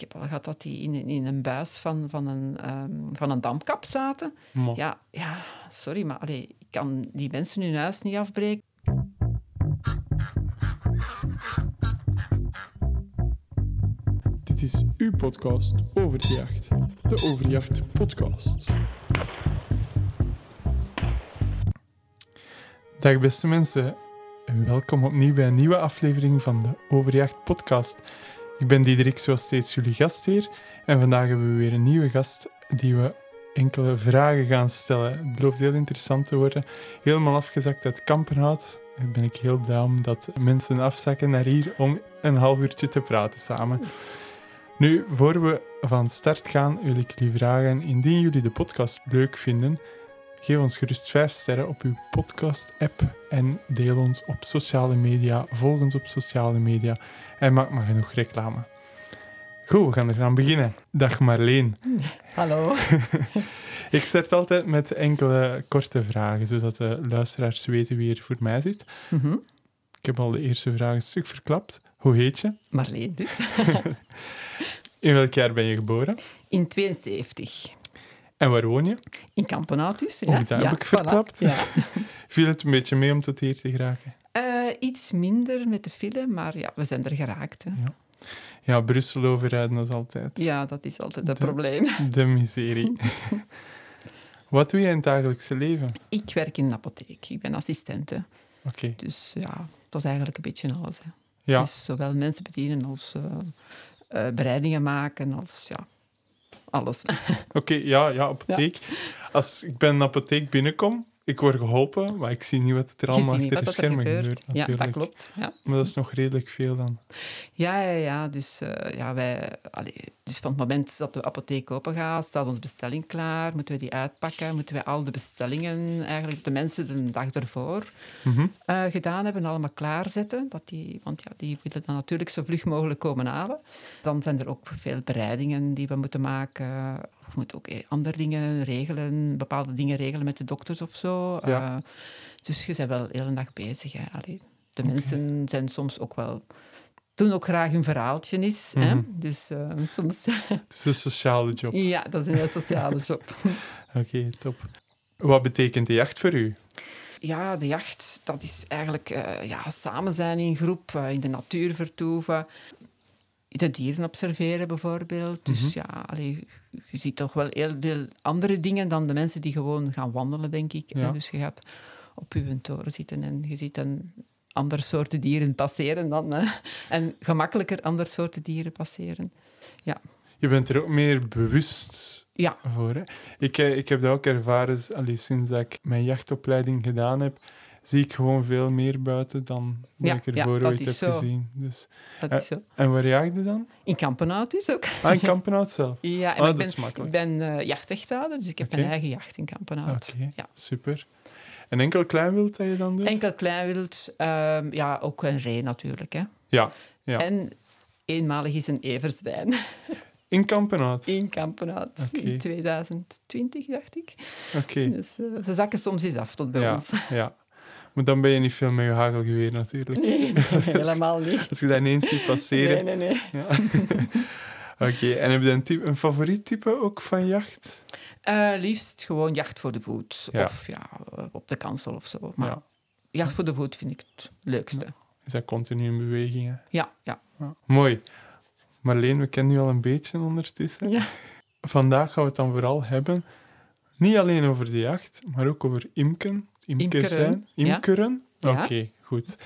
ik heb al gehad dat die in, in een buis van, van, een, ehm, van een dampkap zaten. Mo. Ja, ja sorry, maar allee, ik kan die mensen hun huis niet afbreken. Dit is uw podcast over de jacht. De Overjacht Podcast. Dag beste mensen en welkom opnieuw bij een nieuwe aflevering van de Overjacht Podcast. Ik ben Diederik, zoals steeds jullie gastheer. En vandaag hebben we weer een nieuwe gast die we enkele vragen gaan stellen. Het belooft heel interessant te worden. Helemaal afgezakt uit Kampenhout. Daar ben ik heel blij om dat mensen afzakken naar hier om een half uurtje te praten samen. Nu, voor we van start gaan, wil ik jullie vragen, indien jullie de podcast leuk vinden, geef ons gerust 5 sterren op uw podcast-app en deel ons op sociale media, volg ons op sociale media en maak maar genoeg reclame. Goed, we gaan er gaan beginnen. Dag Marleen. Hallo. Ik start altijd met enkele korte vragen, zodat de luisteraars weten wie er voor mij zit. Mhm. Ik heb al de eerste vraag een stuk verklapt. Hoe heet je? Marleen dus. In welk jaar ben je geboren? In 72. En waar woon je? In Kampenhout dus. Oh, Ja. dat heb ja, ik verklapt. Ja. Viel het een beetje mee om tot hier te geraken? Eh, iets minder met de file, maar ja, we zijn er geraakt. Hè. Ja, Brussel overrijden is altijd Ja, dat is altijd het probleem. de miserie. Wat doe je in het dagelijkse leven? Ik werk in een apotheek. Ik ben assistente. Oké, Dus ja, dat is eigenlijk een beetje alles. Hè. ja. Dus zowel mensen bedienen als eh, eh, bereidingen maken, als ja, alles. Oké, ja, ja, apotheek. Als ik bij een apotheek binnenkom, ik word geholpen, maar ik zie niet wat er allemaal achter de er schermen gebeurt. gebeurt. Ja, dat klopt. Ja. Maar dat is nog redelijk veel dan. Ja, ja, ja. Dus, eh, ja, wij, allee, dus van het moment dat de apotheek open gaat, staat onze bestelling klaar. Moeten we die uitpakken? Moeten we al de bestellingen, eigenlijk de mensen de dag ervoor Mhm. eh, gedaan hebben, allemaal klaarzetten? Dat die, want ja, die willen dan natuurlijk zo vlug mogelijk komen halen. Dan zijn er ook veel bereidingen die we moeten maken. We moeten ook eh, andere dingen regelen, bepaalde dingen regelen met de dokters of zo. Ja. Eh, dus je bent wel de hele dag bezig. Hè. Allee, de mensen zijn soms ook wel doen ook graag hun verhaaltje is. hè. Mhm. Dus eh, soms... Het is een sociale job. ja, dat is een sociale job. Oké, top. Wat betekent de jacht voor u? Ja, de jacht, dat is eigenlijk ja, samen zijn in groep, in de natuur vertoeven. De dieren observeren bijvoorbeeld. Dus Mhm. ja, allee, je ziet toch wel heel veel andere dingen dan de mensen die gewoon gaan wandelen, denk ik. Ja. Dus je gaat op je toren zitten en je ziet een ander soorten dieren passeren dan... en gemakkelijker ander soorten dieren passeren. Je bent er ook meer bewust Ja, voor. Hè? Ik, eh, ik heb dat ook ervaren allee, sinds dat ik mijn jachtopleiding gedaan heb. Zie ik gewoon veel meer buiten dan dat Ja, ik ervoor ooit heb zo. gezien. Dus. dat Eh, is zo. En waar jaagde dan? In Kampenhout dus ook. Ah, in Kampenhout zelf. Ja, en Ah, ik ben, ik ben jachtrechthouder, dus ik heb mijn eigen jacht in Kampenhout. Oké, Ja. super. En enkel kleinwild dat je dan doet? Enkel kleinwild, ehm, ja, ook een ree natuurlijk. Hè. Ja, ja. En eenmalig is een everzwijn in Kampenhout. in Kampenhout. In 2020, dacht ik. Oké, Dus eh, ze zakken soms eens af tot bij ja, ons. ja. Maar dan ben je niet veel met je hagelgeweer natuurlijk. Nee, nee, helemaal niet. Als je dat ineens ziet passeren. Nee, nee, nee. Ja. Oké, en heb je een, type, een favoriet type ook van jacht? Eh, liefst gewoon jacht voor de voet. Ja. Of ja, op de kansel of zo. Maar Ja. jacht voor de voet vind ik het leukste. Is dat continu in beweging? hè? Ja, ja. Ja. Mooi. Marleen, we kennen nu al een beetje ondertussen. ja. Vandaag gaan we het dan vooral hebben, niet alleen over de jacht, maar ook over imken. Imker zijn. Imkeren? Ja. Oké, goed.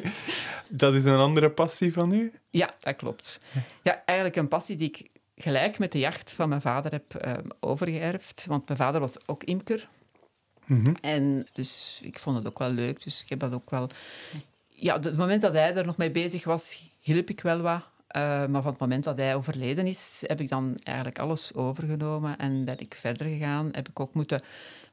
dat is een andere passie van u? Ja, dat klopt. Ja, eigenlijk een passie die ik gelijk met de jacht van mijn vader heb eh, overgeërfd. Want mijn vader was ook imker. Mhm. En dus ik vond het ook wel leuk. Dus ik heb dat ook wel... Ja, op het moment dat hij er nog mee bezig was, hielp ik wel wat. Eh, maar van het moment dat hij overleden is, heb ik dan eigenlijk alles overgenomen en ben ik verder gegaan. Heb ik ook moeten,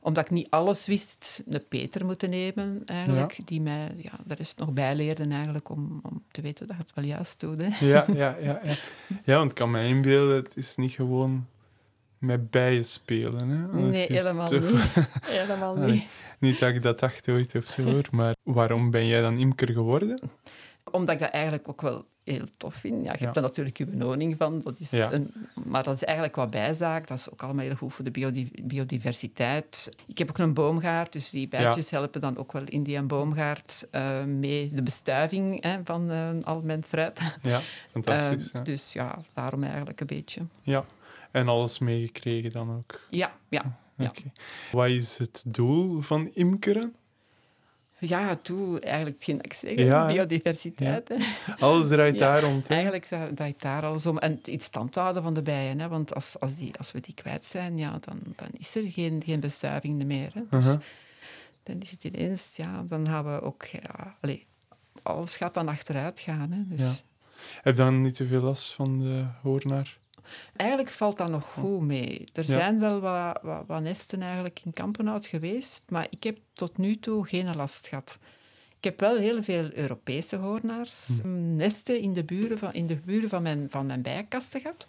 omdat ik niet alles wist, een Peter moeten nemen, eigenlijk, die mij ja, de rest nog bijleerde eigenlijk, om, om te weten dat het wel juist doet. Hè. Ja, ja, ja, ja. Ja, want ik kan me inbeelden, het is niet gewoon met bijen spelen. Hè? Nee, helemaal toch- niet. Helemaal Allee. niet. Niet dat ik dat dacht ooit of zo hoor, maar waarom ben jij dan imker geworden? Omdat ik dat eigenlijk ook wel heel tof vind. Ja, je Ja. hebt er natuurlijk je benoning van, dat is Ja. een, maar dat is eigenlijk wat bijzaak. Dat is ook allemaal heel goed voor de biodi- biodiversiteit. Ik heb ook een boomgaard, dus die bijtjes helpen dan ook wel in die boomgaard eh, mee de bestuiving hè, van eh, al mijn fruit. Ja, fantastisch. Eh. Dus ja, daarom eigenlijk een beetje. ja. En alles meegekregen dan ook. Ja, ja. Ja. Oké. Wat is het doel van imkeren? Ja, doel, eigenlijk hetgeen dat ik zeg, Ja, hè? biodiversiteit. Alles draait Ja, daar? Eigenlijk dra- draait daar alles om. En iets stand houden van de bijen. Hè? Want als, als, die, als we die kwijt zijn, ja, dan, dan is er geen, geen bestuiving meer. Hè? Dus Uh-huh. dan is het ineens, ja, dan gaan we ook... Ja, alles gaat dan achteruit gaan. Hè? Dus. Heb je dan niet te veel last van de hoornaar? Eigenlijk valt dat nog goed mee. Er Ja. zijn wel wat, wat, wat nesten eigenlijk in Kampenhout geweest, maar ik heb tot nu toe geen last gehad. Ik heb wel heel veel Europese hoornaars, nesten in de buren van, in de buren van, mijn, van mijn bijenkasten gehad.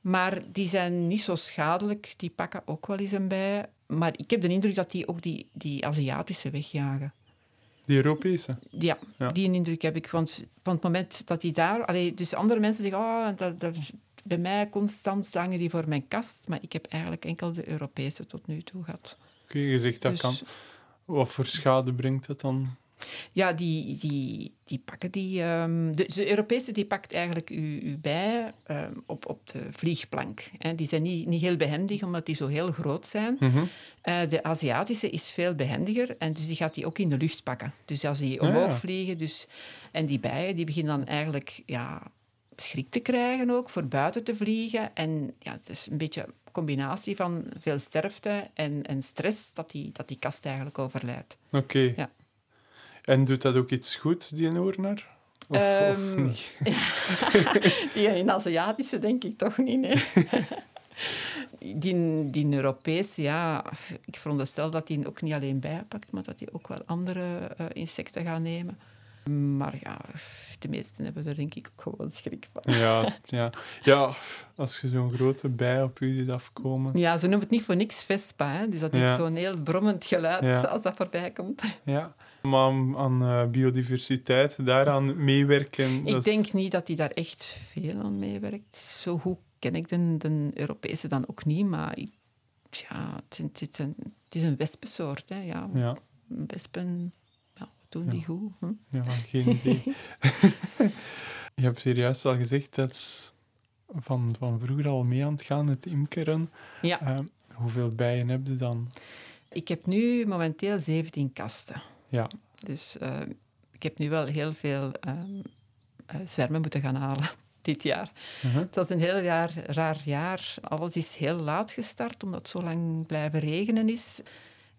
Maar die zijn niet zo schadelijk, die pakken ook wel eens een bij. Maar ik heb de indruk dat die ook die, die Aziatische wegjagen. Die Europese? Ja, Ja. die indruk heb ik. Want van het moment dat die daar... Allee, dus andere mensen zeggen, oh, dat, dat, bij mij constant hangen die voor mijn kast. Maar ik heb eigenlijk enkel de Europese tot nu toe gehad. Oké, je zegt dat Dus- kan. Wat voor schade brengt dat dan? Ja, die, die, die pakken die... ehm, de, de Europese die pakt eigenlijk uw, uw bij ehm, op, op de vliegplank. Hè. Die zijn niet, niet heel behendig, omdat die zo heel groot zijn. Mhm. Eh, de Aziatische is veel behendiger en dus die gaat die ook in de lucht pakken. Dus als die Ah, omhoog ja. vliegen, dus, en die bijen die beginnen dan eigenlijk ja, schrik te krijgen ook, voor buiten te vliegen. En ja, het is een beetje een combinatie van veel sterfte en, en stress dat die, dat die kast eigenlijk overlijdt. Oké. Ja. En doet dat ook iets goed, die hoornaar? Of, of Ehm, niet? Die in Aziatische denk ik toch niet, nee. Die, die Europese, ja, ik veronderstel dat die ook niet alleen bijpakt, maar dat die ook wel andere eh, insecten gaat nemen. Maar ja, de meesten hebben er denk ik ook gewoon schrik van. Ja, ja. ja, als je zo'n grote bij op je ziet afkomen. Ja, ze noemen het niet voor niks Vespa, hè? dus dat Ja. heeft zo'n heel brommend geluid Ja. als dat voorbij komt. Ja. Maar aan, aan eh, biodiversiteit, daaraan meewerken... Ik is- denk niet dat hij daar echt veel aan meewerkt. Zo goed ken ik de, de Europese dan ook niet, maar ik, ja, het is een wespensoort. Hè, ja. Ja, Wespen, ja, doen die goed? Hm? ja, geen idee. je hebt serieus al gezegd dat is van, van vroeger al mee aan het gaan, het imkeren. Ja, Eh, hoeveel bijen heb je dan? ik heb nu momenteel 17 kasten. Ja, Dus eh, ik heb nu wel heel veel ehm, eh, zwermen moeten gaan halen dit jaar. Mhm. Het was een heel jaar, raar jaar. Alles is heel laat gestart, omdat het zo lang blijven regenen is.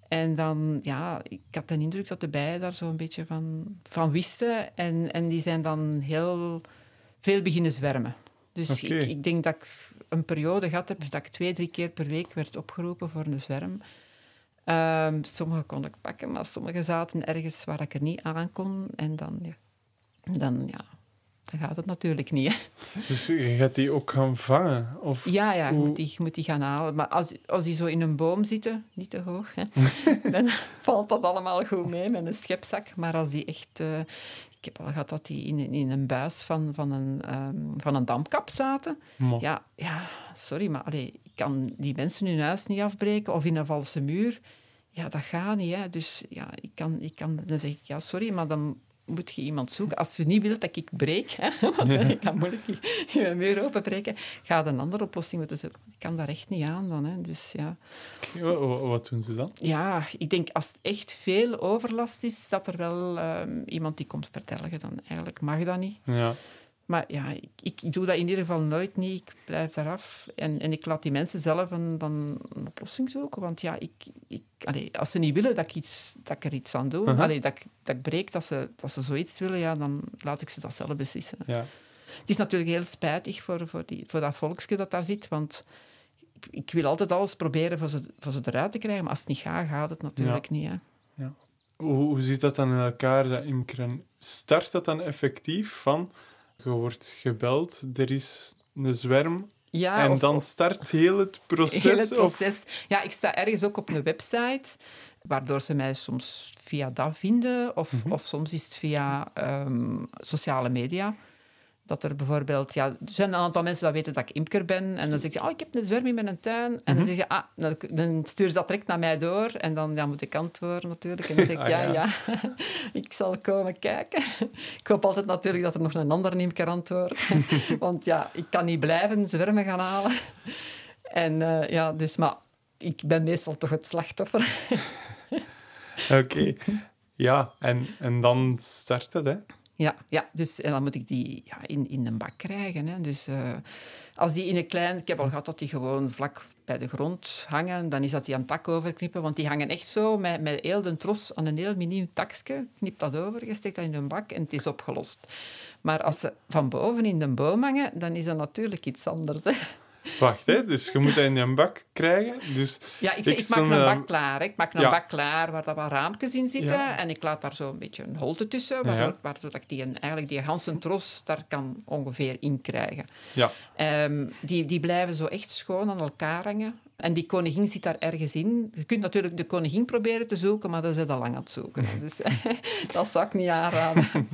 En dan, ja, ik had de indruk dat de bijen daar zo een beetje van, van wisten. En, en die zijn dan heel veel beginnen zwermen. Dus ik, ik denk dat ik een periode gehad heb dat ik twee, drie keer per week werd opgeroepen voor een zwerm. Ehm, sommige kon ik pakken, maar sommige zaten ergens waar ik er niet aan kon. En dan, ja, dan, ja, dan gaat het natuurlijk niet. Hè. dus je gaat die ook gaan vangen? Of... Ja, ja, je moet die, je moet die gaan halen. Maar als, als die zo in een boom zitten, niet te hoog, hè, dan valt dat allemaal goed mee met een schepzak. Maar als die echt... eh, ik heb al gehad dat die in, in een buis van, van, een, ehm, van een dampkap zaten. Ja, ja sorry, maar allee, ik kan die mensen hun huis niet afbreken of in een valse muur. Ja, dat gaat niet. Hè. Dus ja, ik kan, ik kan, dan zeg ik, ja, sorry, maar dan moet je iemand zoeken. Als je niet wilt dat ik breek, hè, want ik kan moeilijk je, je muur openbreken, ga een andere oplossing moeten zoeken. Ik kan daar echt niet aan dan. Hè. Dus ja. Wa- wa- Wat doen ze dan? ja, ik denk als het echt veel overlast is, dat er wel ehm, iemand die komt vertellen. Dan eigenlijk mag dat niet. Ja, Maar ja, ik, ik doe dat in ieder geval nooit niet. Ik blijf daaraf. En, en ik laat die mensen zelf een, dan een oplossing zoeken. Want ja, ik, ik, allee, als ze niet willen dat ik, iets, dat ik er iets aan doe, allee, dat, ik, dat ik breek, dat ze, dat ze zoiets willen, ja, dan laat ik ze dat zelf beslissen. ja. Het is natuurlijk heel spijtig voor, voor, die, voor dat volksje dat daar zit. Want ik, ik wil altijd alles proberen voor ze, voor ze eruit te krijgen. Maar als het niet gaat, gaat het natuurlijk niet. Hè. Hoe, hoe zit dat dan in elkaar, dat imkeren? Start dat dan effectief van... Je wordt gebeld, er is een zwerm... Ja, en of- dan start heel het proces? Heel het Of, proces. Ja, ik sta ergens ook op een website. waardoor ze mij soms via dat vinden, of, Mhm. of soms is het via ehm, sociale media. Dat er bijvoorbeeld, ja, er zijn een aantal mensen dat weten dat ik imker ben. En dan zeg je, oh, ik heb een zwerm in mijn tuin. En Mhm. dan zeg je, ah, dan, dan stuur ze dat direct naar mij door. En dan ja, moet ik antwoorden natuurlijk. En dan zeg ik, Ah, ja, ja. ja, ik zal komen kijken. Ik hoop altijd natuurlijk dat er nog een ander imker antwoordt. Want ja, ik kan niet blijven zwermen gaan halen. En eh, ja, dus, maar ik ben meestal toch het slachtoffer. Oké. Ja, en, en dan start het, hè? Ja, ja dus en dan moet ik die ja, in, in een bak krijgen. Hè. Dus eh, als die in een klein... Ik heb al gehad dat die gewoon vlak bij de grond hangen. Dan is dat die aan tak overknippen. Want die hangen echt zo met, met heel de tros aan een heel miniem takje. Knip dat over, je steekt dat in een bak en het is opgelost. Maar als ze van boven in de boom hangen, dan is dat natuurlijk iets anders. Hè. Wacht, hè? Dus je moet dat in een bak krijgen. Dus Ja, ik, Ik maak een bak klaar. hè. Ik maak een Ja. bak klaar waar dat wat raampjes in zitten. Ja. En ik laat daar zo een beetje een holte tussen, waardoor, waardoor dat ik die, eigenlijk die ganse tros daar kan ongeveer in krijgen. ja, Ehm, die, die blijven zo echt schoon aan elkaar hangen. En die koningin zit daar ergens in. Je kunt natuurlijk de koningin proberen te zoeken, maar dat is al lang aan het zoeken. Dus dat zou ik niet aanraden.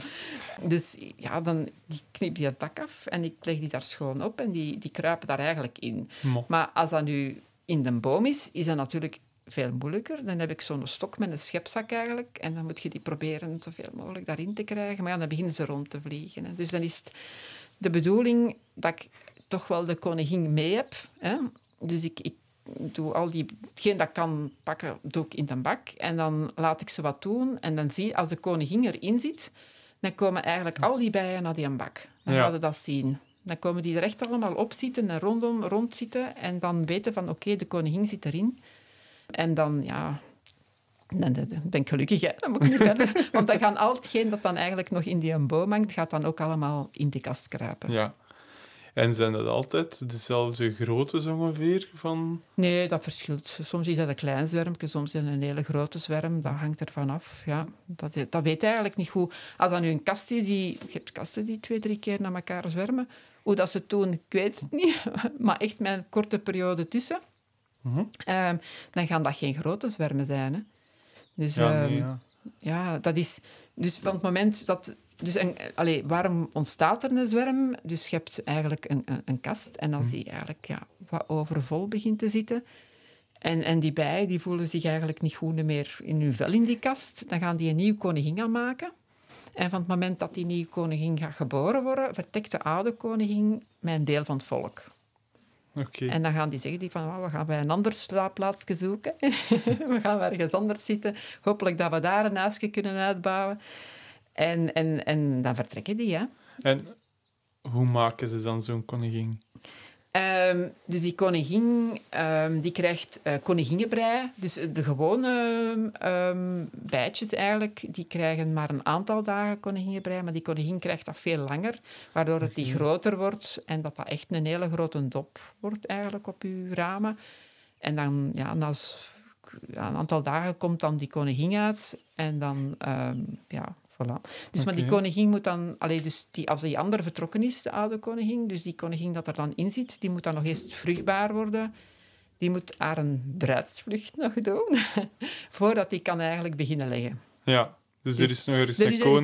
Dus ja, dan die knip die het dak af en ik leg die daar schoon op en die, die kruipen daar eigenlijk in. mo. Maar als dat nu in de boom is, is dat natuurlijk veel moeilijker. Dan heb ik zo'n stok met een schepzak eigenlijk. En dan moet je die proberen zoveel mogelijk daarin te krijgen. Maar ja, dan beginnen ze rond te vliegen. Hè. Dus dan is het de bedoeling dat ik toch wel de koningin mee heb. Hè. Dus ik, ik doe al die... Hetgeen dat ik kan pakken, doe ik in de bak. En dan laat ik ze wat doen. En dan zie je, als de koningin erin zit, dan komen eigenlijk al die bijen naar die bak. Dan Ja. dat zien. Dan komen die er echt allemaal op zitten en rondom rondzitten. En dan weten van, oké, de koningin zit erin. En dan, ja... Dan ben ik gelukkig, hè. dan moet ik niet verder. Want dan gaan al hetgeen dat dan eigenlijk nog in die boom hangt, gaat dan ook allemaal in die kast kruipen. Ja. En zijn dat altijd dezelfde grootte zo ongeveer? Van... Nee, dat verschilt. Soms is dat een klein zwermpje, soms is dat een hele grote zwerm. Dat hangt ervan af. Ja, dat, dat weet je eigenlijk niet goed. Als dat nu een kast is, die, je hebt kasten die twee, drie keer naar elkaar zwermen. Hoe dat ze het doen, ik weet het niet. Maar echt met een korte periode tussen. Mhm. Ehm, dan gaan dat geen grote zwermen zijn. Hè. Dus Ja, ehm, nee, ja. ja, dat is... Dus van het moment dat... Dus een, allee, waarom ontstaat er een zwerm? Dus je hebt eigenlijk een, een, een kast en als die eigenlijk ja, wat overvol begint te zitten... En, en die bijen die voelen zich eigenlijk niet goed meer in hun vel in die kast. Dan gaan die een nieuw koningin aanmaken. En van het moment dat die nieuwe koningin gaat geboren worden, vertrekt de oude koningin met een deel van het volk. Oké. En dan gaan die zeggen die van, "Oh, we gaan bij een ander slaapplaatsje zoeken. we gaan ergens anders zitten. Hopelijk dat we daar een huisje kunnen uitbouwen. En, en, en dan vertrekken die, hè. En hoe maken ze dan zo'n koningin? Ehm, dus die koningin ehm, die krijgt eh koninginnenbrei. Dus de gewone ehm bijtjes eigenlijk, die krijgen maar een aantal dagen koninginnenbrei. Maar die koningin krijgt dat veel langer, waardoor het die groter wordt. En dat dat echt een hele grote dop wordt eigenlijk op uw ramen. En dan, ja, na ja, een aantal dagen komt dan die koningin uit. En dan, ja, voilà. Dus maar die koningin moet dan... Allee, dus die, als die andere vertrokken is, de oude koningin, dus die koningin dat er dan in zit, die moet dan nog eerst vruchtbaar worden. Die moet haar een bruidsvlucht nog doen, voordat die kan eigenlijk beginnen leggen. Ja, dus, er Dus is nog Er een is,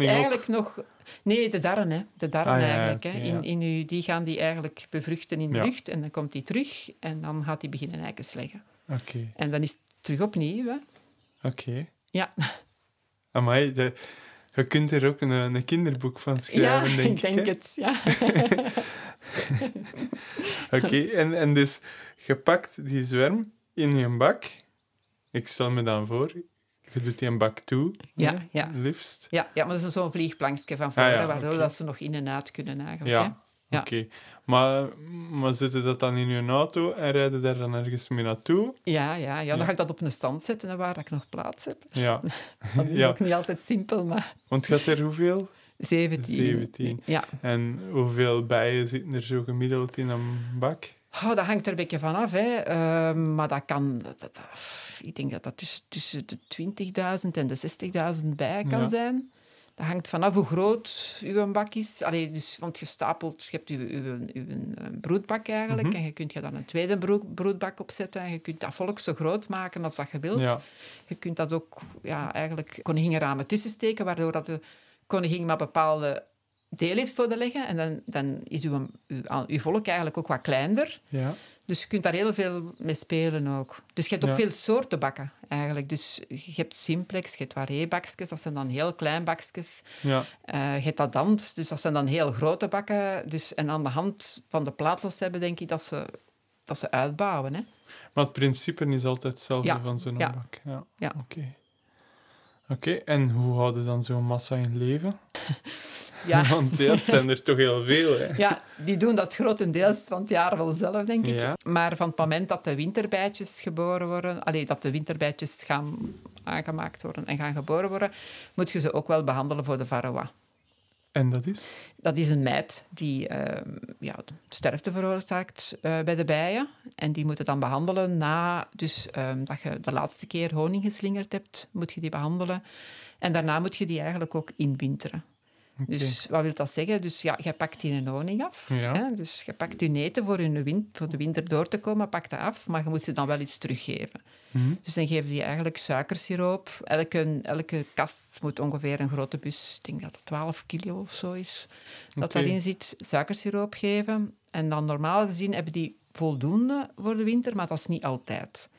er eigenlijk nog... Nee, de darren, hè. De darren Ah, ja, eigenlijk. hè. ja. In, in uw, die gaan die eigenlijk bevruchten in de Ja. lucht en dan komt die terug en dan gaat die beginnen eikens leggen. Oké, En dan is het terug opnieuw, hè. oké. Ja, Amai, de, je kunt er ook een, een kinderboek van ja schrijven, denk ik denk hè? het. Ja. Oké, en, en dus je pakt die zwerm in je bak. Ik stel me dan voor, je doet die een bak toe, Ja, hè, ja. liefst. Ja, ja, maar dat is zo'n vliegplankje van voren, Ah, ja, waardoor oké. dat ze nog in en uit kunnen eigenlijk. Ja? Ja. Maar, maar zetten dat dan in je auto en rijden daar dan ergens mee naartoe? Ja, ja, ja, dan ga ik dat op een stand zetten hè, waar ik nog plaats heb. Ja, Dat is Ja. ook niet altijd simpel, maar want gaat er hoeveel? 17. 17. Ja. En hoeveel bijen zitten er zo gemiddeld in een bak? Oh, dat hangt er een beetje van af, hè. Ehm, maar dat kan... Dat, dat- ik denk dat dat tussen, tussen de 20.000 en de 60.000 bij kan Ja. zijn. Dat hangt vanaf hoe groot uw bak is. Allee, dus, want je stapelt, je hebt uw, uw, uw broedbak eigenlijk. Mhm. En je kunt je dan een tweede broed- broedbak opzetten. En je kunt dat volk zo groot maken als dat je wilt. Ja. Je kunt dat ook ja, eigenlijk koninginramen tussensteken, waardoor dat de koningin maar bepaalde deel heeft voor te leggen. En dan, dan is uw, uw, uw volk eigenlijk ook wat kleiner. Ja. Dus je kunt daar heel veel mee spelen ook. Dus je hebt ook Ja. veel soorten bakken eigenlijk. Dus je hebt simplex, je hebt waré-bakjes, dat zijn dan heel klein bakjes. Ja. Eh, je hebt dat dant, dus dat zijn dan heel grote bakken. Dus, en aan de hand van de plaat dat ze hebben, denk ik dat ze, dat ze uitbouwen. Hè. Maar het principe is altijd hetzelfde Ja, van zo'n ja. bak. Ja. Ja. Oké. Oké, en hoe houden dan zo'n massa in leven? Ja. Want ja, het zijn er toch heel veel, hè? Ja, die doen dat grotendeels van het jaar wel zelf, denk ik. Ja. Maar van het moment dat de winterbijtjes geboren worden, allee, dat de winterbijtjes gaan aangemaakt worden en gaan geboren worden, moet je ze ook wel behandelen voor de varroa. En dat is? Dat is een meid die ehm, ja, sterfte veroorzaakt eh, bij de bijen. En die moeten dan behandelen na dus, ehm, dat je de laatste keer honing geslingerd hebt, moet je die behandelen. En daarna moet je die eigenlijk ook inwinteren. Dus wat wil dat zeggen? Dus ja, je pakt die een honing af. Ja. Hè? Dus je pakt je neten voor, win- voor de winter door te komen, pak dat af, maar je moet ze dan wel iets teruggeven. Mhm. Dus dan geven die eigenlijk suikersiroop. Elke, elke kast moet ongeveer een grote bus, ik denk dat het 12 kilo of zo is, dat daarin zit, suikersiroop geven. En dan normaal gezien hebben die voldoende voor de winter, maar dat is niet altijd.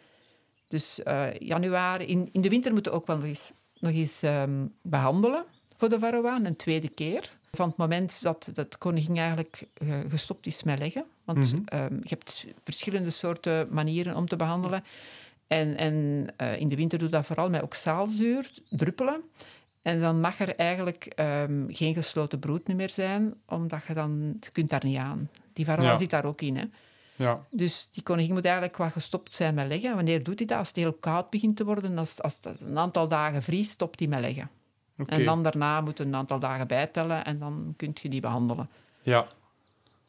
Dus eh, januari, in, in de winter moeten we ook wel nog eens, nog eens ehm, behandelen voor de varroa, een tweede keer. Van het moment dat de koningin eigenlijk eh, gestopt is met leggen. Want Mhm. ehm, je hebt verschillende soorten manieren om te behandelen. En, en eh, in de winter doe dat vooral met oxaalzuur, druppelen. En dan mag er eigenlijk ehm, geen gesloten broed meer zijn, omdat je dan... Je kunt daar niet aan. Die varroa Ja. zit daar ook in, hè. Ja. Dus die koningin moet eigenlijk wat gestopt zijn met leggen. Wanneer doet hij dat? Als het heel koud begint te worden, als, als het een aantal dagen vriest, stopt hij met leggen. En dan daarna moet je een aantal dagen bijtellen en dan kun je die behandelen. Ja.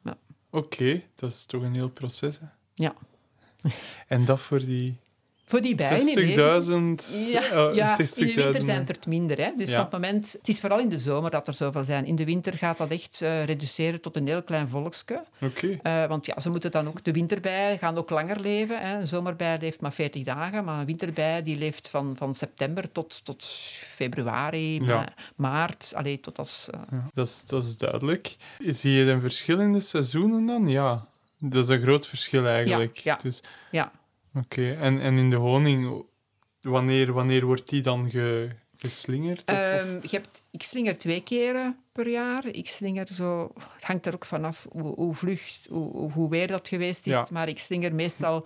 Ja. Oké, dat is toch een heel proces, hè? Ja. En dat voor die Voor die bijen in 60.000... Ja, eh, ja 60.000, in de winter zijn het er minder. Hè? Dus Ja. van het moment... Het is vooral in de zomer dat er zoveel zijn. In de winter gaat dat echt eh, reduceren tot een heel klein volksje. Oké. Eh, want ja, ze moeten dan ook... De winterbij gaan ook langer leven. Hè? Een zomerbij leeft maar 40 dagen, maar een winterbij die leeft van, van september tot, tot februari, Ja. ma- maart. Allee, tot als... dat, is, dat is duidelijk. Zie je een verschil in de seizoenen dan? Ja. Dat is een groot verschil eigenlijk. Dus, ja. Oké, en, en in de honing, wanneer, wanneer wordt die dan ge, geslingerd? Of, Ehm, je hebt, ik slinger twee keren per jaar. Ik slinger zo... Het hangt er ook vanaf hoe, hoe vlug, hoe, hoe- weer dat geweest is. Ja. Maar ik slinger meestal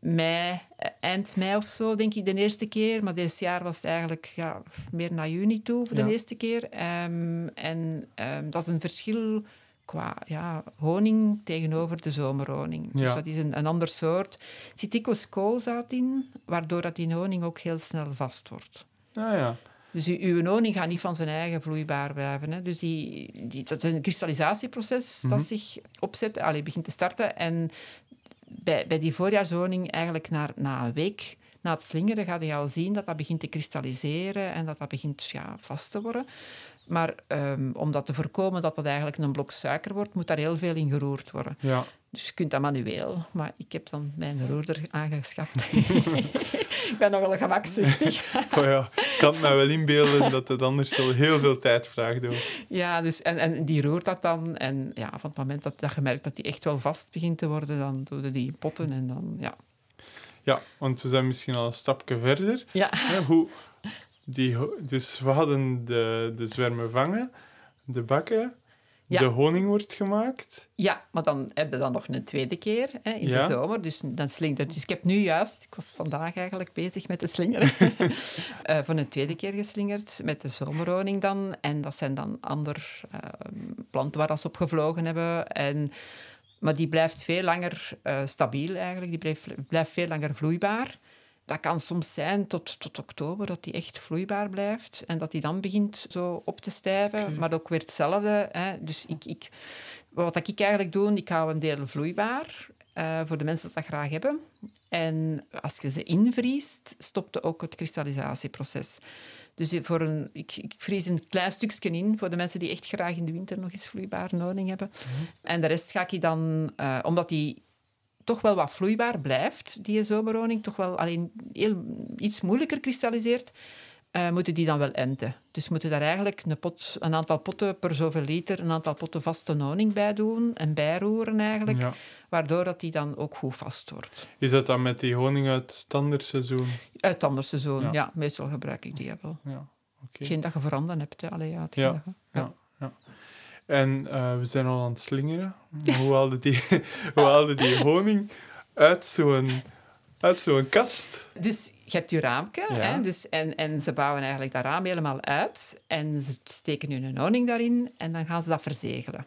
mei, eh, eind mei of zo, denk ik, de eerste keer. Maar dit jaar was het eigenlijk ja, meer naar juni toe voor Ja. de eerste keer. Ehm, en ehm, dat is een verschil qua ja, honing tegenover de zomerhoning. Dus dat is een, een ander soort. Er zit dikwijls koolzaad in, waardoor dat die honing ook heel snel vast wordt. Ah ja. Dus uw, uw honing gaat niet van zijn eigen vloeibaar blijven. Hè. Dus die, die, dat is een kristallisatieproces Mhm. dat zich opzet, allee, begint te starten. En bij, bij die voorjaarshoning, eigenlijk na, na een week na het slingeren, ga je al zien dat dat begint te kristalliseren en dat dat begint ja, vast te worden. Maar ehm, om dat te voorkomen dat dat eigenlijk een blok suiker wordt, moet daar heel veel in geroerd worden. Ja. Dus je kunt dat manueel, maar ik heb dan mijn roerder aangeschaft. ik ben nogal gemakzuchtig. Oh ja. Ik kan het me wel inbeelden dat het anders wel heel veel tijd vraagt. Hoor. Ja, dus, en, en die roert dat dan. En ja, van het moment dat, dat je merkt dat die echt wel vast begint te worden, dan doe je die potten en dan, ja. Ja, want we zijn misschien al een stapje verder. Ja, hoe die, dus we hadden de, de zwermen vangen, de bakken, Ja. de honing wordt gemaakt. ja maar dan heb je dan nog een tweede keer hè, in Ja. de zomer. Dus, dan slinger, dus ik heb nu juist, ik was vandaag eigenlijk bezig met de slingeren, eh, voor een tweede keer geslingerd met de zomerhoning dan. En dat zijn dan andere eh, planten waar dat ze op gevlogen hebben. En, maar die blijft veel langer eh, stabiel eigenlijk, die blijft, blijft veel langer vloeibaar. Dat kan soms zijn tot, tot oktober dat die echt vloeibaar blijft en dat die dan begint zo op te stijven. Maar ook weer hetzelfde. Hè. Dus ik, ik, wat ik eigenlijk doe, ik hou een deel vloeibaar eh, voor de mensen dat dat graag hebben. En als je ze invriest, stopt ook het kristallisatieproces. Dus voor een, ik, ik vries een klein stukje in voor de mensen die echt graag in de winter nog eens vloeibare honing hebben. En de rest ga ik dan, eh, omdat die toch wel wat vloeibaar blijft, die zomerhoning, toch wel alleen heel, iets moeilijker kristalliseert, eh, moeten die dan wel enten. Dus moeten daar eigenlijk een, pot, een aantal potten per zoveel liter, een aantal potten vaste honing bij doen en bijroeren eigenlijk, Ja. waardoor dat die dan ook goed vast wordt. Is dat dan met die honing uit het standaardseizoen? Uit het andere seizoen, Ja. ja. meestal gebruik ik die wel. Ja, oké. Geen dat je veranderd hebt, hè. Allee, ja, Ja, ja. En eh, we zijn al aan het slingeren. Hoe haalde die, hoe haalde die honing uit zo'n uit zo'n kast? Dus je hebt je raamke Ja. hè, dus, en, en ze bouwen eigenlijk dat raam helemaal uit en ze steken hun honing daarin en dan gaan ze dat verzegelen.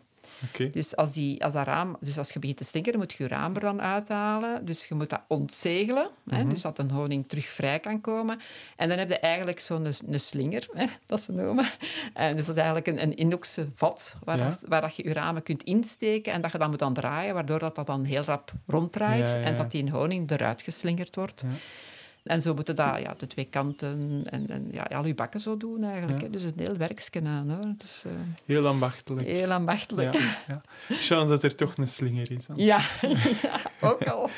Dus als, die, als, dat raam, dus als je begint te slingeren, moet je je raam er dan uithalen. Dus je moet dat ontzegelen, hè, Mhm. dus dat een honing terug vrij kan komen. En dan heb je eigenlijk zo'n een slinger, hè, dat ze noemen. En dus dat is eigenlijk een, een inoxen vat waar, Ja. dat, waar dat je je ramen kunt insteken en dat je dan moet aan draaien, waardoor dat, dat dan heel rap ronddraait Ja, ja, en dat die honing eruit geslingerd wordt. En zo moeten dat ja, de twee kanten en, en ja, al je bakken zo doen eigenlijk. Ja. Hè. Dus een heel werkje aan. Hoor. Dus, eh, Heel ambachtelijk. heel ambachtelijk. Ja, ja. Chance dat er toch een slinger is. dan. Ja, ja ook al.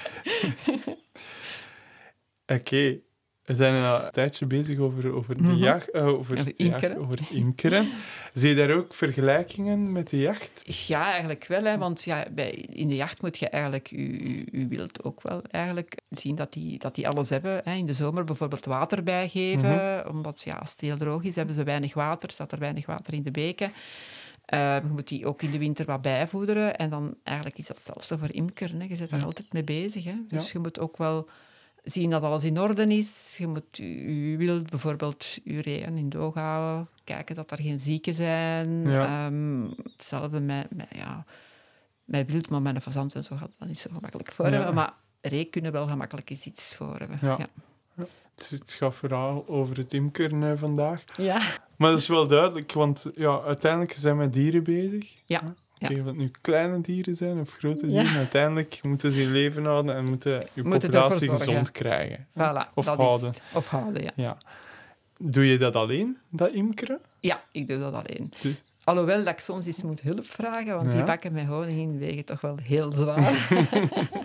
Oké. We zijn al een tijdje bezig over, over de Mhm. jacht, eh, over, Over jacht, imkeren. over het imkeren. Zie je daar ook vergelijkingen met de jacht? Ja, eigenlijk wel. Hè, want ja, bij, in de jacht moet je eigenlijk je, je wild ook wel eigenlijk zien dat die, dat die alles hebben. Hè. In de zomer bijvoorbeeld water bijgeven. Omdat ja, als het heel droog is, hebben ze weinig water. Staat er weinig water in de beken. Eh, je moet die ook in de winter wat bijvoederen. En dan eigenlijk is dat hetzelfde voor imkeren. Hè. Je bent daar Ja. altijd mee bezig. Hè. Dus Ja. je moet ook wel zien dat alles in orde is. Je moet je je wild bijvoorbeeld ureën in doog houden. Kijken dat er geen zieken zijn. Ja. Ehm, hetzelfde met, met, ja, met wild, maar met een fazant en zo gaat dat niet zo gemakkelijk voor Ja. hebben. Maar reek kunnen wel gemakkelijk eens iets voor hebben. Ja. Ja. Het, is- het gaat vooral over het imkeren eh, vandaag. Ja. Maar dat is wel duidelijk, want ja, uiteindelijk zijn we met dieren bezig. Ja. Of het nu kleine dieren zijn of grote dieren, uiteindelijk moeten ze in leven houden en moeten je populatie gezond krijgen. Voilà, Of dat houden. Of houden, ja. Doe je dat alleen, dat imkeren? Ja, ik doe dat alleen. Dus- Alhoewel dat ik soms eens moet hulp vragen, want Ja. die bakken met honing in wegen toch wel heel zwaar.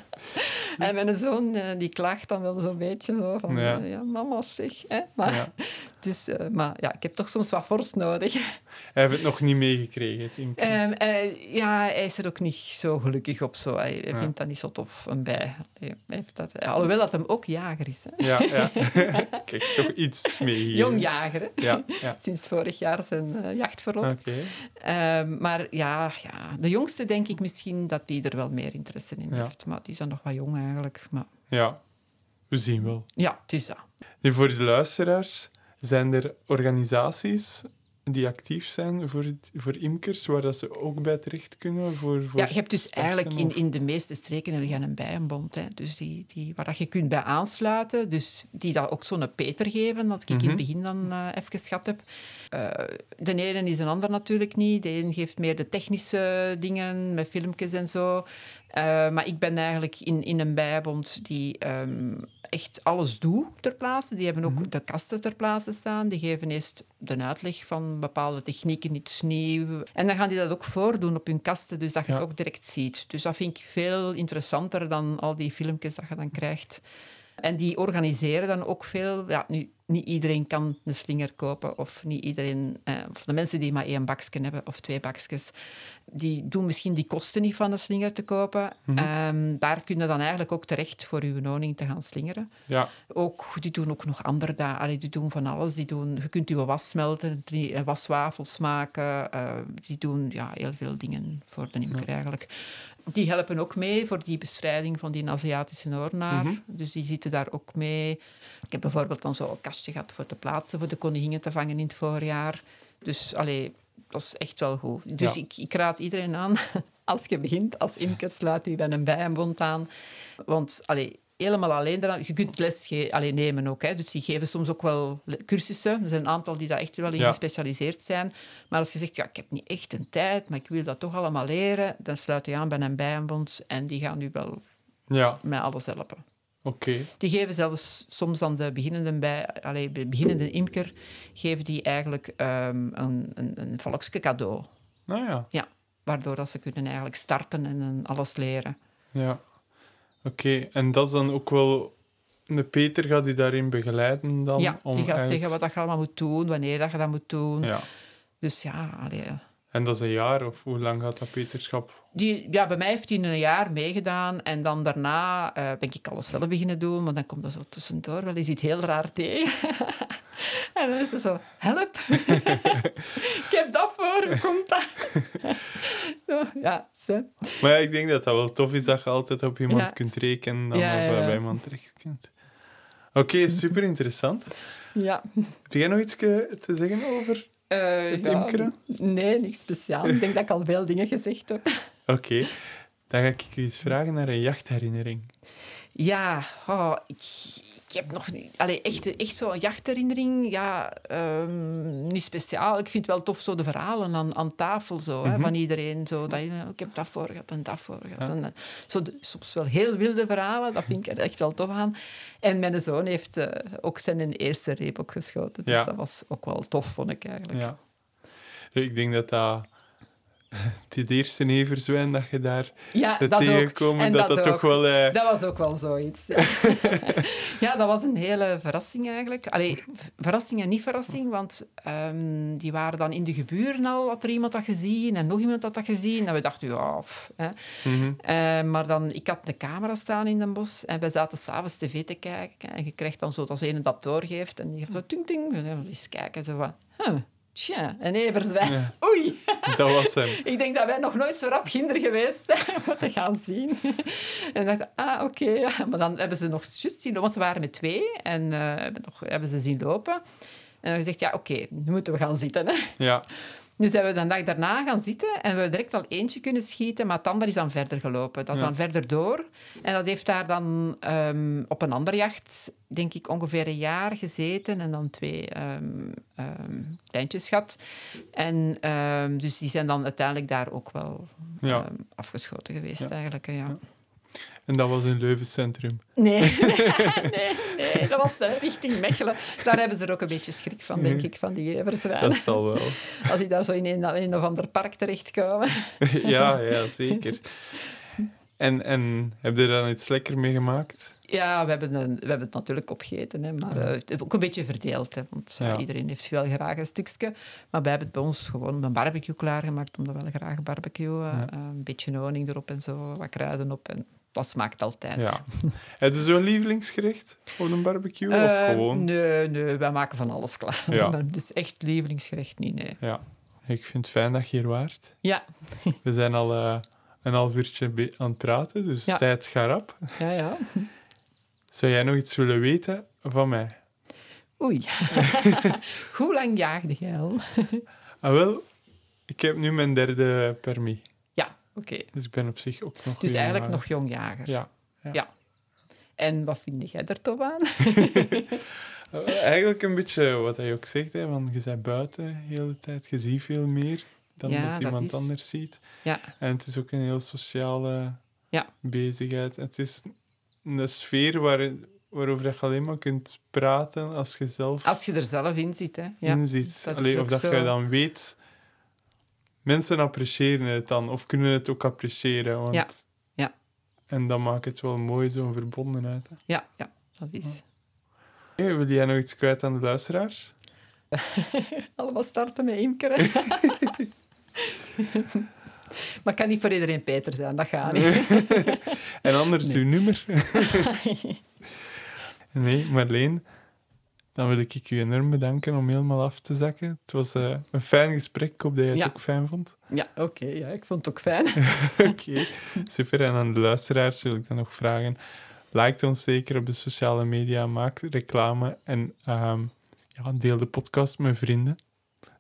en mijn zoon eh, die klaagt dan wel zo'n beetje zo van, Ja. ja, ja mama zeg. Hè? Maar, Ja. dus, eh, maar ja, ik heb toch soms wat fors nodig. Hij heeft het nog niet meegekregen, imkeren. Ehm, eh, ja, hij is er ook niet zo gelukkig op. Zo. Hij, hij Ja. vindt dat niet zo tof, een bij. Hij heeft dat, alhoewel dat hem ook jager is. Hè? Ja, ja. Kijk, toch iets mee. Jong jager, hè? Ja, ja. sinds vorig jaar zijn eh, jachtverlof. Oké. Ehm, maar ja, ja, de jongste denk ik misschien dat die er wel meer interesse in Ja. heeft. Maar die is dan nog wat jong eigenlijk. Maar Ja, we zien wel. ja, het is dat. Voor de luisteraars, zijn er organisaties die actief zijn voor, het, voor imkers, waar dat ze ook bij terecht kunnen? Voor, voor Ja, je hebt dus eigenlijk in, of- in de meeste streken heb je een bijenbond. Hè. Dus die, die, waar dat je kunt bij aansluiten. Dus die dat ook zo'n peter geven, als ik in Mhm. het begin dan eh, even geschat heb. Eh, de ene is een ander natuurlijk niet. De een geeft meer de technische dingen, met filmpjes en zo. Eh, maar ik ben eigenlijk in, in een bijenbond die ehm, echt alles doet ter plaatse. Die hebben ook Mhm. de kasten ter plaatse staan. Die geven eerst de uitleg van bepaalde technieken, iets nieuws. En dan gaan die dat ook voordoen op hun kasten, dus dat je Ja. het ook direct ziet. Dus dat vind ik veel interessanter dan al die filmpjes dat je dan krijgt. En die organiseren dan ook veel. Ja, nu, niet iedereen kan een slinger kopen, of niet iedereen, eh, of de mensen die maar één bakje hebben of twee bakjes, die doen misschien die kosten niet van een slinger te kopen. Mhm. Ehm, daar kun je dan eigenlijk ook terecht voor je woning te gaan slingeren. Ja, Ook, die doen ook nog andere dagen. Die doen van alles. Die doen, je kunt je was smelten, die, eh, waswafels maken. eh, die doen ja, heel veel dingen voor de imker eigenlijk. Die helpen ook mee voor die bestrijding van die Aziatische hoornaar. Mhm. Dus die zitten daar ook mee. Ik heb bijvoorbeeld dan zo een kastje gehad voor te plaatsen, voor de koningingen te vangen in het voorjaar. Dus allee, dat is echt wel goed. Dus Ja. ik, ik raad iedereen aan, als je begint als imker, sluit je bij een bijenbond aan. Want allee, helemaal alleen eraan, je kunt les ge- allee, nemen ook. Hè. Dus die geven soms ook wel cursussen. Er zijn een aantal die daar echt wel in Ja. gespecialiseerd zijn. Maar als je zegt, ja, ik heb niet echt een tijd, maar ik wil dat toch allemaal leren, dan sluit je aan bij een bijenbond en die gaan u wel ja. met alles helpen. Oké. Die geven zelfs soms aan de beginnende, bij, allee, de beginnende imker geven die eigenlijk ehm, een, een, een volksje cadeau. Nou ja. Ja, waardoor dat ze kunnen eigenlijk starten en alles leren. Ja. Oké, en dat is dan ook wel... De Peter gaat u daarin begeleiden dan? ja, om die gaat zeggen wat dat je allemaal moet doen, wanneer dat je dat moet doen. Ja. Dus ja, allee, En dat is een jaar, of hoe lang gaat dat Peterschap? Die, ja, bij mij heeft hij een jaar meegedaan en dan daarna eh, ben ik alles zelf beginnen doen, maar dan komt er zo tussendoor wel eens iets heel raar tegen. en dan is het zo, help, ik heb dat voor, hoe komt dat? ja, zo. Maar ja, ik denk dat dat wel tof is dat je altijd op iemand Ja. kunt rekenen dan Ja, of ja, eh, bij iemand terecht kunt. Oké, super interessant. ja. Heb jij nog iets te zeggen over Eh, het ja, imkeren? Nee, niks speciaal. Ik denk dat ik al veel dingen gezegd heb. Oké, dan ga ik u eens vragen naar een jachtherinnering. Ja, oh, ik, ik heb nog niet... Allee, echt, echt zo'n jachtherinnering, ja, ehm, niet speciaal. Ik vind het wel tof, zo de verhalen aan, aan tafel, zo, hè, van iedereen. Zo, dat je, oh, ik heb dat voor gehad en dat voor gehad. En, zo de- soms wel heel wilde verhalen, dat vind ik er echt wel tof aan. En mijn zoon heeft eh, ook zijn eerste reep geschoten. Dus Ja. dat was ook wel tof, vond ik eigenlijk. Ja. Ik denk dat dat... Het eerste neverzwijn dat je daar Ja, dat En dat dat, dat toch wel... eh, Dat was ook wel zoiets. Ja, ja dat was een hele verrassing eigenlijk. Allee, verrassing en niet verrassing, want ehm, die waren dan in de geburen al, had er iemand dat gezien en nog iemand had dat gezien. En we dachten, ja... pff, hè. mhm. Eh, maar dan, ik had een camera staan in Den bos en wij zaten s'avonds tv te kijken. En je krijgt dan zo dat ene dat doorgeeft en die geeft zo ting ting. En dan eens kijken, zo van... Huh, tja, een everzwijn. Ja. Oei. Dat was hem. Ik denk dat wij nog nooit zo rap kinder geweest zijn om te gaan zien. En ik dacht, ah, oké. ja. Maar dan hebben ze nog juist zien lopen, want ze waren met twee. En eh, hebben, nog, hebben ze zien lopen. En dan gezegd, ja, oké, nu moeten we gaan zitten. Hè. Ja. Dus hebben we de dag daarna gaan zitten en we hebben direct al eentje kunnen schieten, maar het ander is dan verder gelopen. Dat is Ja. dan verder door. En dat heeft daar dan ehm, op een andere jacht, denk ik, ongeveer een jaar gezeten en dan twee ehm ehm, kleintjes gehad. En dus die zijn dan uiteindelijk daar ook wel Ja. afgeschoten geweest, Ja. eigenlijk. Ja. En dat was in Leuven Centrum. Nee. nee, nee, dat was de richting Mechelen. Daar hebben ze er ook een beetje schrik van, denk ik, van die everzwijnen. Dat zal wel. Als die daar zo in een, in een of ander park terechtkomen. ja, ja, zeker. En, en heb je daar dan iets lekker mee gemaakt? Ja, we hebben, een, we hebben het natuurlijk opgegeten, hè, maar eh, ook een beetje verdeeld. Hè, want eh, Ja. iedereen heeft wel graag een stukje. Maar wij hebben het bij ons gewoon een barbecue klaargemaakt, omdat we wel graag barbecue. eh, Ja. eh, een beetje honing erop en zo, wat kruiden op. En dat smaakt altijd. Ja. Heb je zo'n lievelingsgerecht op een barbecue? Of gewoon? Nee, nee, wij maken van alles klaar. Ja. Dus echt lievelingsgerecht niet, nee. Ja. Ik vind het fijn dat je hier waart. Ja, We zijn al eh, een half uurtje aan het praten, dus Ja. tijd gaat rap. ja, ja. Zou jij nog iets willen weten van mij? Oei. Hoe lang jaagde jij al? Ah, wel, ik heb nu mijn derde permis. Ja, oké. Dus ik ben op zich ook nog Dus eigenlijk een- nog jong jager. Ja. En wat vind jij er toch aan? Eh, Eigenlijk een beetje wat hij ook zegt, hè, van je bent buiten de hele tijd, je ziet veel meer dan Ja, dat iemand anders ziet. Ja. En het is ook een heel sociale Ja. bezigheid. Het is een sfeer waar, waarover je alleen maar kunt praten als je zelf Als je er zelf in zit, hè. Ja. Allee, ook of dat zo. je dan weet... Mensen appreciëren het dan, of kunnen het ook appreciëren. Want, Ja. Ja. En dat maakt het wel mooi, zo'n verbondenheid. Hè. Ja, ja, dat is. Hey, wil jij nog iets kwijt aan de luisteraars? Allemaal starten met imkeren. maar ik kan niet voor iedereen Peter zijn, dat gaat niet. En anders Nee. uw nummer? Nee, Marleen, dan wil ik u enorm bedanken om helemaal af te zakken. Het was eh, een fijn gesprek. Ik hoop dat jij het Ja. ook fijn vond. ja, oké, ja, ik vond het ook fijn. Oké, super. En aan de luisteraars wil ik dan nog vragen. Like ons zeker op de sociale media, maak reclame en ehm, ja, deel de podcast met vrienden.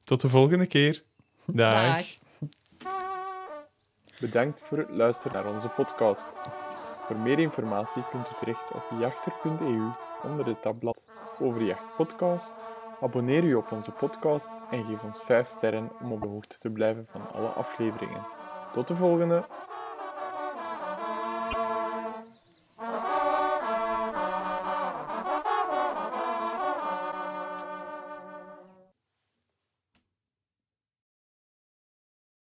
Tot de volgende keer. Dag. Dag. Bedankt voor het luisteren naar onze podcast. Voor meer informatie kunt u terecht op jachter.eu onder het tabblad over Podcast. Abonneer u op onze podcast en geef ons 5 sterren om op de hoogte te blijven van alle afleveringen. Tot de volgende!